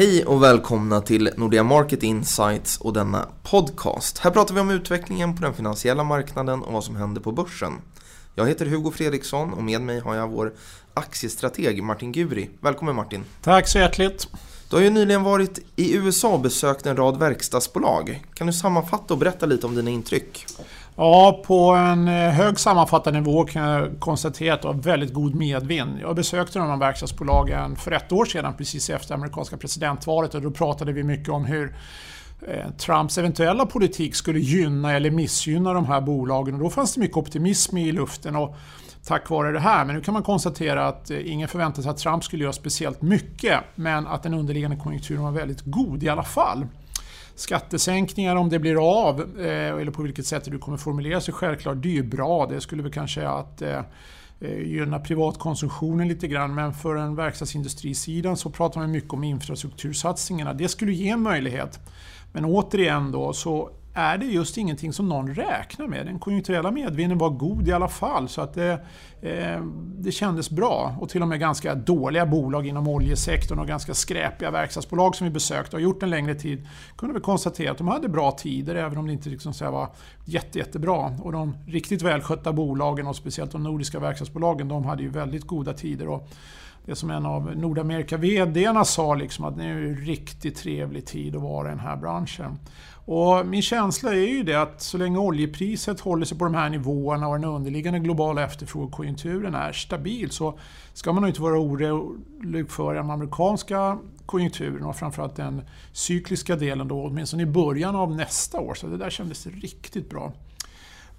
Hej och välkomna till Nordea Market Insights och denna podcast. Här pratar vi om utvecklingen på den finansiella marknaden och vad som händer på börsen. Jag heter Hugo Fredriksson och med mig har jag vår aktiestrateg Martin Guri. Välkommen Martin! Tack så hjärtligt! Du har ju nyligen varit i USA och besökt en rad verkstadsbolag. Kan du sammanfatta och berätta lite om dina intryck? Ja, på en eh, hög sammanfattad nivå kan jag konstatera att det var väldigt god medvind. Jag besökte de här verkstadsbolagen för ett år sedan, precis efter amerikanska presidentvalet och då pratade vi mycket om hur eh, Trumps eventuella politik skulle gynna eller missgynna de här bolagen. Och då fanns det mycket optimism i luften. Och tack vare det här. Men nu kan man konstatera att eh, ingen förväntade sig att Trump skulle göra speciellt mycket. Men att den underliggande konjunkturen var väldigt god i alla fall. Skattesänkningar om det blir av, eh, eller på vilket sätt du kommer formulera sig självklart, det är ju bra. Det skulle väl kanske att eh, eh, gynna privatkonsumtionen lite grann. Men för en verkstadsindustrisidan så pratar man mycket om infrastruktursatsningarna. Det skulle ge en möjlighet. Men återigen då så är det just ingenting som någon räknar med. Den konjunkturella medvinden var god i alla fall så att det, eh, det kändes bra. Och till och med ganska dåliga bolag inom oljesektorn och ganska skräpiga verkstadsbolag som vi besökt och gjort en längre tid kunde vi konstatera att de hade bra tider även om det inte liksom så var jätte, jättebra. Och de riktigt välskötta bolagen och speciellt de nordiska verkstadsbolagen de hade ju väldigt goda tider. Och det som en av Nordamerika VD sa, liksom att det är en riktigt trevlig tid att vara i den här branschen. Och min känsla är ju det att så länge oljepriset håller sig på de här nivåerna och den underliggande globala efterfrågekonjunkturen är stabil så ska man nog inte vara orolig för den amerikanska konjunkturen och framförallt den cykliska delen då, åtminstone i början av nästa år. Så det där kändes riktigt bra.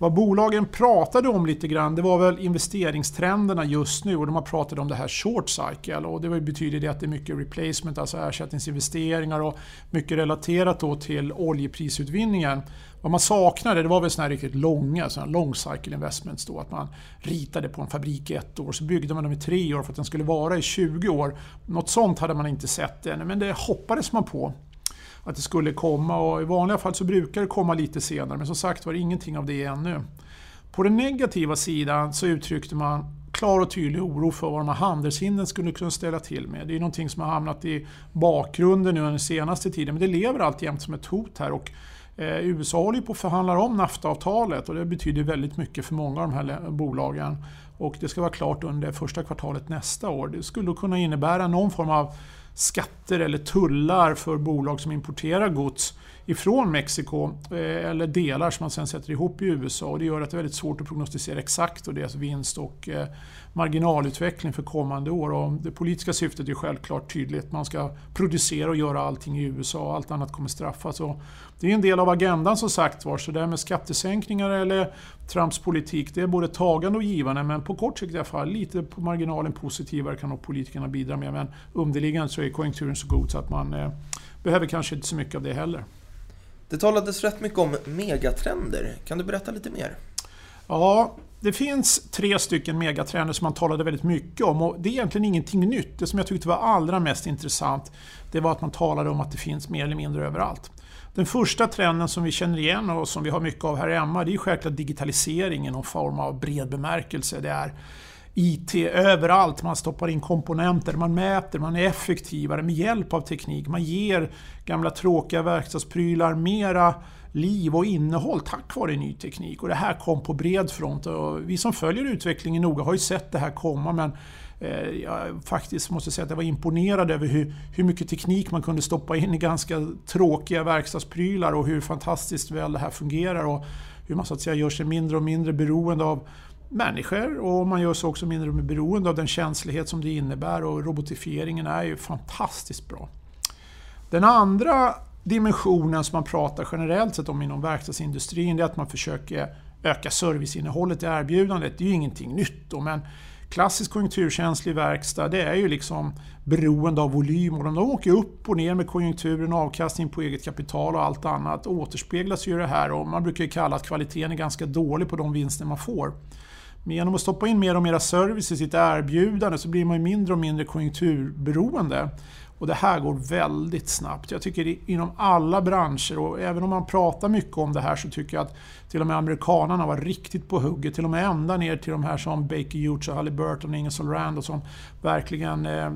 Vad bolagen pratade om lite grann, det var väl investeringstrenderna just nu och de har pratat om det här short cycle och det betyder det att det är mycket replacement, alltså ersättningsinvesteringar och mycket relaterat då till oljeprisutvinningen. Vad man saknade det var väl såna här riktigt långa såna long cycle investments då, att man ritade på en fabrik i ett år, så byggde man dem i tre år för att den skulle vara i 20 år. Något sånt hade man inte sett ännu, men det hoppades man på att det skulle komma och i vanliga fall så brukar det komma lite senare men som sagt var ingenting av det ännu. På den negativa sidan så uttryckte man klar och tydlig oro för vad de här handelshindren skulle kunna ställa till med. Det är någonting som har hamnat i bakgrunden nu den senaste tiden men det lever alltjämt som ett hot här. Och eh, USA håller på att förhandla om NAFTA-avtalet och det betyder väldigt mycket för många av de här bolagen. Och det ska vara klart under första kvartalet nästa år. Det skulle kunna innebära någon form av skatter eller tullar för bolag som importerar gods ifrån Mexiko eh, eller delar som man sen sätter ihop i USA. Och det gör att det är väldigt svårt att prognostisera exakt och deras vinst och eh, marginalutveckling för kommande år. Och det politiska syftet är självklart tydligt. Man ska producera och göra allting i USA och allt annat kommer straffas. Och det är en del av agendan som sagt var. Så det här med skattesänkningar eller Trumps politik, det är både tagande och givande. Men på kort sikt i alla fall, lite på marginalen positivare kan nog politikerna bidra med. Men underliggande så är konjunkturen så god så att man eh, behöver kanske inte så mycket av det heller. Det talades rätt mycket om megatrender. Kan du berätta lite mer? Ja, det finns tre stycken megatrender som man talade väldigt mycket om och det är egentligen ingenting nytt. Det som jag tyckte var allra mest intressant det var att man talade om att det finns mer eller mindre överallt. Den första trenden som vi känner igen och som vi har mycket av här hemma det är självklart digitalisering i någon form av bred bemärkelse. Det är IT överallt. Man stoppar in komponenter, man mäter, man är effektivare med hjälp av teknik. Man ger gamla tråkiga verkstadsprylar mera liv och innehåll tack vare ny teknik. Och det här kom på bred front. Och vi som följer utvecklingen noga har ju sett det här komma men eh, jag faktiskt måste säga att jag var imponerad över hur, hur mycket teknik man kunde stoppa in i ganska tråkiga verkstadsprylar och hur fantastiskt väl det här fungerar. Och hur man så att säga gör sig mindre och mindre beroende av människor och man gör sig också mindre beroende av den känslighet som det innebär och robotifieringen är ju fantastiskt bra. Den andra dimensionen som man pratar generellt sett om inom verkstadsindustrin är att man försöker öka serviceinnehållet i erbjudandet. Det är ju ingenting nytt då, men klassisk konjunkturkänslig verkstad det är ju liksom beroende av volym och om de åker upp och ner med konjunkturen, avkastning på eget kapital och allt annat återspeglas ju det här och man brukar ju kalla att kvaliteten är ganska dålig på de vinster man får. Men genom att stoppa in mer och mer service i sitt erbjudande så blir man ju mindre och mindre konjunkturberoende. Och det här går väldigt snabbt. Jag tycker inom alla branscher och även om man pratar mycket om det här så tycker jag att till och med amerikanerna var riktigt på hugget. Till och med ända ner till de här som Baker Hughes och Halliburton, Ingersoll Rand och som verkligen eh,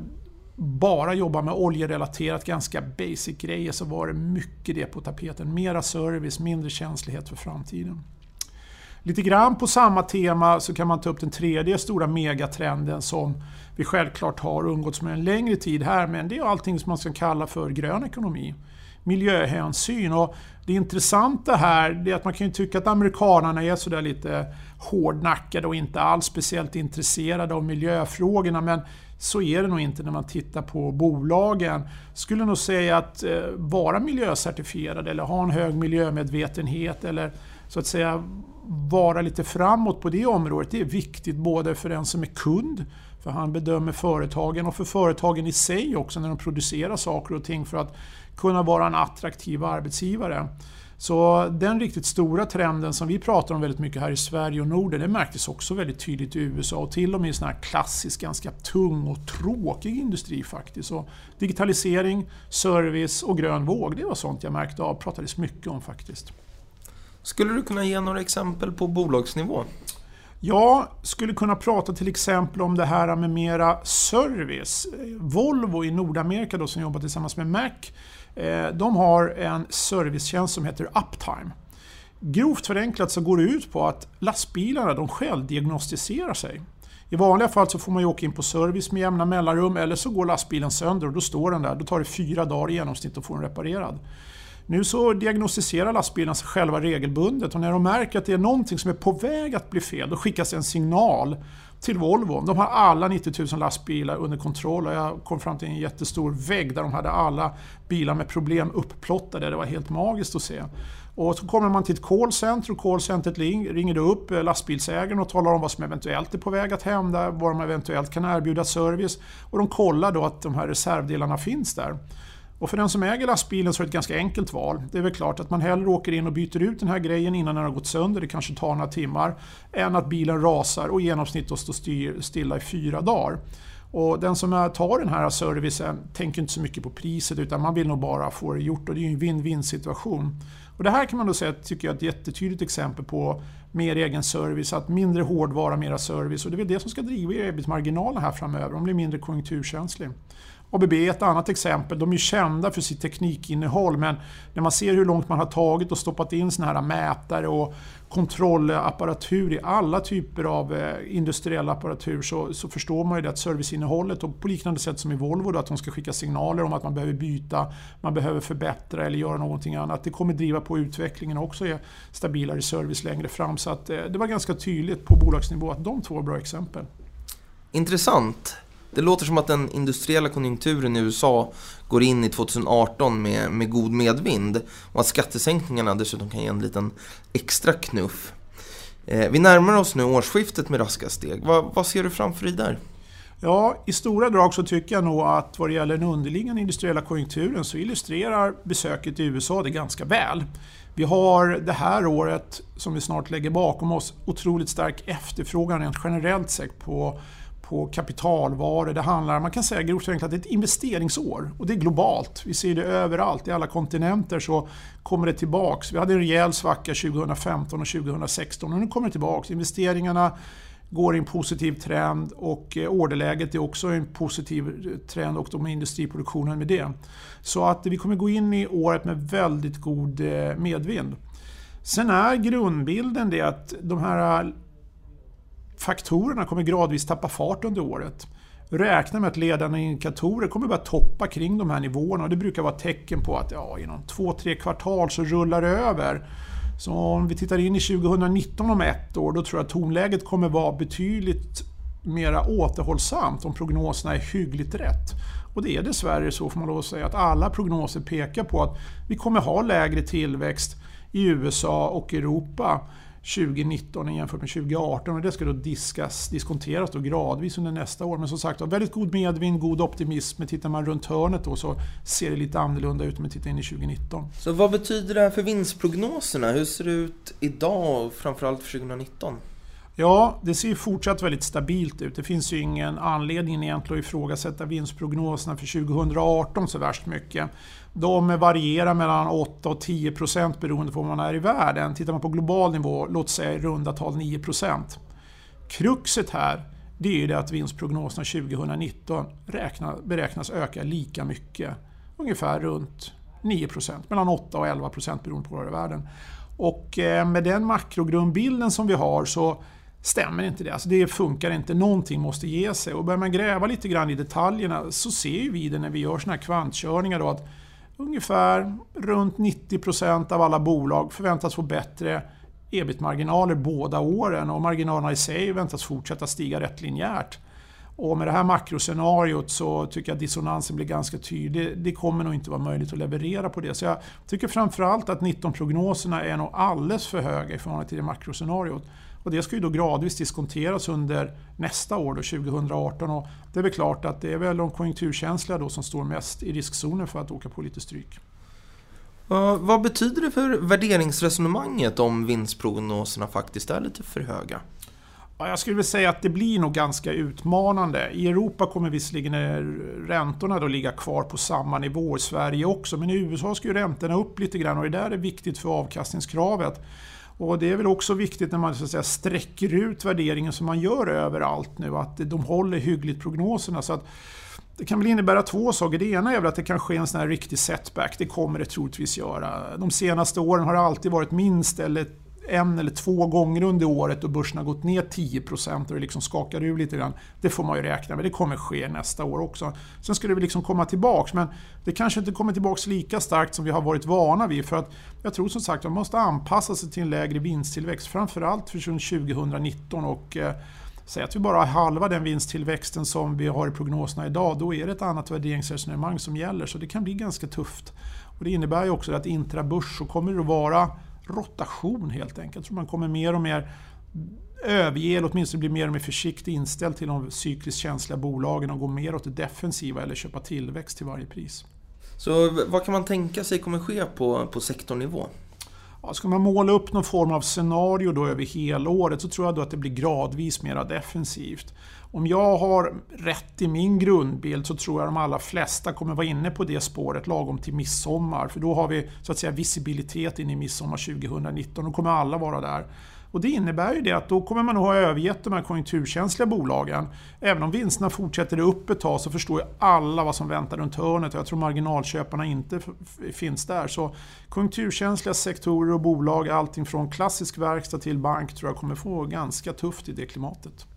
bara jobbar med oljerelaterat, ganska basic grejer så var det mycket det på tapeten. Mera service, mindre känslighet för framtiden. Lite grann på samma tema så kan man ta upp den tredje stora megatrenden som vi självklart har umgåtts med en längre tid här, men det är allting som man ska kalla för grön ekonomi. Miljöhänsyn. Och det intressanta här är att man kan ju tycka att amerikanerna är sådär lite hårdnackade och inte alls speciellt intresserade av miljöfrågorna, men så är det nog inte när man tittar på bolagen. Skulle nog säga att eh, vara miljöcertifierad eller ha en hög miljömedvetenhet eller så att säga vara lite framåt på det området. Det är viktigt både för den som är kund, för han bedömer företagen och för företagen i sig också när de producerar saker och ting för att kunna vara en attraktiv arbetsgivare. Så den riktigt stora trenden som vi pratar om väldigt mycket här i Sverige och Norden, det märktes också väldigt tydligt i USA och till och med i sån här klassisk, ganska tung och tråkig industri faktiskt. Så digitalisering, service och grön våg, det var sånt jag märkte av, pratades mycket om faktiskt. Skulle du kunna ge några exempel på bolagsnivå? Jag skulle kunna prata till exempel om det här med mera service. Volvo i Nordamerika då, som jobbar tillsammans med Mac, eh, de har en servicetjänst som heter Uptime. Grovt förenklat så går det ut på att lastbilarna de självdiagnostiserar sig. I vanliga fall så får man ju åka in på service med jämna mellanrum eller så går lastbilen sönder och då står den där. Då tar det fyra dagar i genomsnitt att få den reparerad. Nu så diagnostiserar lastbilarna sig själva regelbundet och när de märker att det är någonting som är på väg att bli fel, då skickas en signal till Volvo. De har alla 90 000 lastbilar under kontroll och jag kom fram till en jättestor vägg där de hade alla bilar med problem upplottade. Det var helt magiskt att se. Och så kommer man till ett callcenter och callcentret ringer upp lastbilsägaren och talar om vad som eventuellt är på väg att hända, vad de eventuellt kan erbjuda service. Och de kollar då att de här reservdelarna finns där. Och för den som äger lastbilen så är det ett ganska enkelt val. Det är väl klart att man hellre åker in och byter ut den här grejen innan den har gått sönder, det kanske tar några timmar, än att bilen rasar och i genomsnitt står stilla i fyra dagar. Och den som tar den här servicen tänker inte så mycket på priset utan man vill nog bara få det gjort och det är ju en win-win situation. Och det här kan man då säga tycker jag är ett jättetydligt exempel på mer egen service, att mindre hårdvara, mera service och det är väl det som ska driva ebit-marginalen här framöver, de blir mindre konjunkturkänslig. ABB är ett annat exempel. De är kända för sitt teknikinnehåll men när man ser hur långt man har tagit och stoppat in såna här mätare och kontrollapparatur i alla typer av eh, industriell apparatur så, så, förstår man ju det att serviceinnehållet och på liknande sätt som i Volvo då, att de ska skicka signaler om att man behöver byta, man behöver förbättra eller göra någonting annat. Det kommer driva på utvecklingen och också är stabilare service längre fram. Så att, eh, det var ganska tydligt på bolagsnivå att de två är bra exempel. Intressant. Det låter som att den industriella konjunkturen i USA går in i 2018 med, med god medvind och att skattesänkningarna dessutom kan ge en liten extra knuff. Eh, vi närmar oss nu årsskiftet med raska steg. Va, vad ser du framför dig där? Ja, i stora drag så tycker jag nog att vad det gäller den underliggande industriella konjunkturen så illustrerar besöket i USA det ganska väl. Vi har det här året, som vi snart lägger bakom oss, otroligt stark efterfrågan rent generellt sett på på kapitalvaror. Det handlar, man kan säga grovt förenklat, det är ett investeringsår. Och det är globalt. Vi ser det överallt, i alla kontinenter så kommer det tillbaks. Vi hade en rejäl svacka 2015 och 2016 och nu kommer det tillbaks. Investeringarna går i en positiv trend och eh, orderläget är också en positiv eh, trend och de industriproduktionen med det. Så att vi kommer gå in i året med väldigt god eh, medvind. Sen är grundbilden det att de här faktorerna kommer gradvis tappa fart under året. Räkna med att ledande indikatorer kommer börja toppa kring de här nivåerna och det brukar vara tecken på att ja, inom två, tre kvartal så rullar det över. Så om vi tittar in i 2019 om ett år, då tror jag att tonläget kommer vara betydligt mera återhållsamt om prognoserna är hyggligt rätt. Och det är dessvärre så får man lov att säga att alla prognoser pekar på att vi kommer ha lägre tillväxt i USA och Europa 2019 jämfört med 2018 och det ska då diskas, diskonteras då gradvis under nästa år. Men som sagt väldigt god medvind, god optimism. Men tittar man runt hörnet då så ser det lite annorlunda ut om man tittar in i 2019. Så vad betyder det här för vinstprognoserna? Hur ser det ut idag och framförallt för 2019? Ja, det ser fortsatt väldigt stabilt ut. Det finns ju ingen anledning egentligen att ifrågasätta vinstprognoserna för 2018 så värst mycket. De varierar mellan 8 och 10 procent beroende på var man är i världen. Tittar man på global nivå, låt säga i runda tal 9 procent. Kruxet här det är ju det att vinstprognoserna 2019 räkna, beräknas öka lika mycket. Ungefär runt 9% mellan 8 och 11% beroende på var i världen. Och eh, med den makrogrundbilden som vi har så stämmer inte det. Alltså det funkar inte, någonting måste ge sig. Och börjar man gräva lite grann i detaljerna så ser vi det när vi gör sådana här kvantkörningar då att ungefär runt 90% av alla bolag förväntas få bättre ebit-marginaler båda åren och marginalerna i sig väntas fortsätta stiga rätt linjärt. Och med det här makroscenariot så tycker jag att dissonansen blir ganska tydlig. Det kommer nog inte vara möjligt att leverera på det. Så jag tycker framförallt att 19-prognoserna är nog alldeles för höga i förhållande till det makroscenariot. Och det ska ju då gradvis diskonteras under nästa år, då, 2018. Och det är väl klart att det är väl de konjunkturkänsliga då som står mest i riskzonen för att åka på lite stryk. Uh, vad betyder det för värderingsresonemanget om vinstprognoserna faktiskt är lite för höga? Ja, jag skulle vilja säga att det blir nog ganska utmanande. I Europa kommer visserligen räntorna då ligga kvar på samma nivå, i Sverige också, men i USA ska ju räntorna upp lite grann och det där är viktigt för avkastningskravet. Och det är väl också viktigt när man så att säga, sträcker ut värderingen som man gör överallt nu, att de håller hyggligt prognoserna. Så att det kan väl innebära två saker. Det ena är väl att det kan ske en sån här riktig setback. Det kommer det troligtvis göra. De senaste åren har det alltid varit minst eller en eller två gånger under året och börsen har gått ner 10% och det liksom skakar ur lite grann. Det får man ju räkna med, det kommer ske nästa år också. Sen ska det väl liksom komma tillbaks men det kanske inte kommer tillbaks lika starkt som vi har varit vana vid för att jag tror som sagt att man måste anpassa sig till en lägre vinsttillväxt framförallt för 2019 och eh, Säg att vi bara har halva den vinsttillväxten som vi har i prognoserna idag, då är det ett annat värderingsresonemang som gäller. Så det kan bli ganska tufft. Och det innebär ju också att intrabörs så kommer det att vara rotation helt enkelt. Tror man kommer mer och mer överge, eller åtminstone bli mer och mer försiktigt inställd till de cykliskt känsliga bolagen och gå mer åt det defensiva eller köpa tillväxt till varje pris. Så vad kan man tänka sig kommer ske på, på sektornivå? Ja, ska man måla upp någon form av scenario då över helåret så tror jag då att det blir gradvis mer defensivt. Om jag har rätt i min grundbild så tror jag de allra flesta kommer vara inne på det spåret lagom till midsommar. För då har vi så att säga visibilitet in i midsommar 2019. Då kommer alla vara där. Och det innebär ju det att då kommer man nog ha övergett de här konjunkturkänsliga bolagen. Även om vinsterna fortsätter upp ett tag så förstår ju alla vad som väntar runt hörnet. Jag tror marginalköparna inte finns där. Så konjunkturkänsliga sektorer och bolag, allting från klassisk verkstad till bank, tror jag kommer få ganska tufft i det klimatet.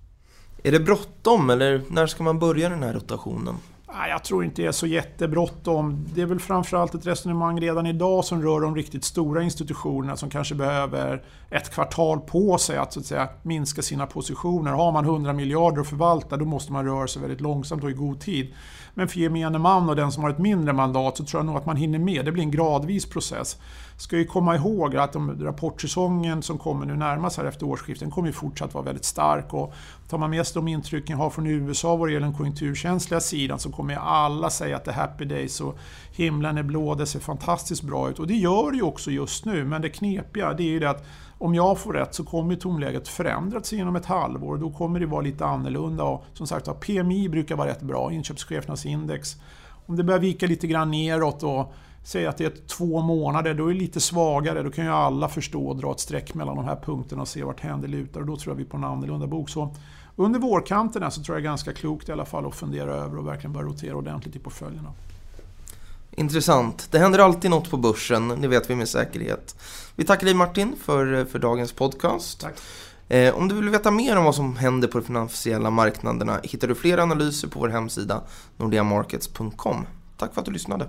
Är det bråttom eller när ska man börja den här rotationen? Ah, jag tror inte det är så jättebråttom. Det är väl framförallt ett resonemang redan idag som rör de riktigt stora institutionerna som kanske behöver ett kvartal på sig att, så att säga, minska sina positioner. Har man 100 miljarder att förvalta då måste man röra sig väldigt långsamt och i god tid. Men för gemene man och den som har ett mindre mandat så tror jag nog att man hinner med. Det blir en gradvis process. Ska ju komma ihåg att de, rapportsäsongen som kommer nu närmast här efter årsskiften kommer ju fortsatt vara väldigt stark. Och tar man med sig de intrycken jag har från USA vad det gäller den konjunkturkänsliga sidan så kommer alla säga att det är happy days och himlen är blå, det ser fantastiskt bra ut. Och det gör det ju också just nu. Men det knepiga det är ju det att om jag får rätt så kommer tonläget förändras inom ett halvår. Då kommer det vara lite annorlunda. Och som sagt PMI brukar vara rätt bra, inköpschefernas index. Om det börjar vika lite grann neråt och säga att det är två månader, då är det lite svagare. Då kan ju alla förstå och dra ett streck mellan de här punkterna och se vart händer lutar. Och då tror jag vi på en annorlunda bok. Så under vårkanterna så tror jag det är ganska klokt i alla fall att fundera över och verkligen börja rotera ordentligt i portföljerna. Intressant. Det händer alltid något på börsen, det vet vi med säkerhet. Vi tackar dig Martin för, för dagens podcast. Tack. Eh, om du vill veta mer om vad som händer på de finansiella marknaderna hittar du fler analyser på vår hemsida nordeamarkets.com. Tack för att du lyssnade.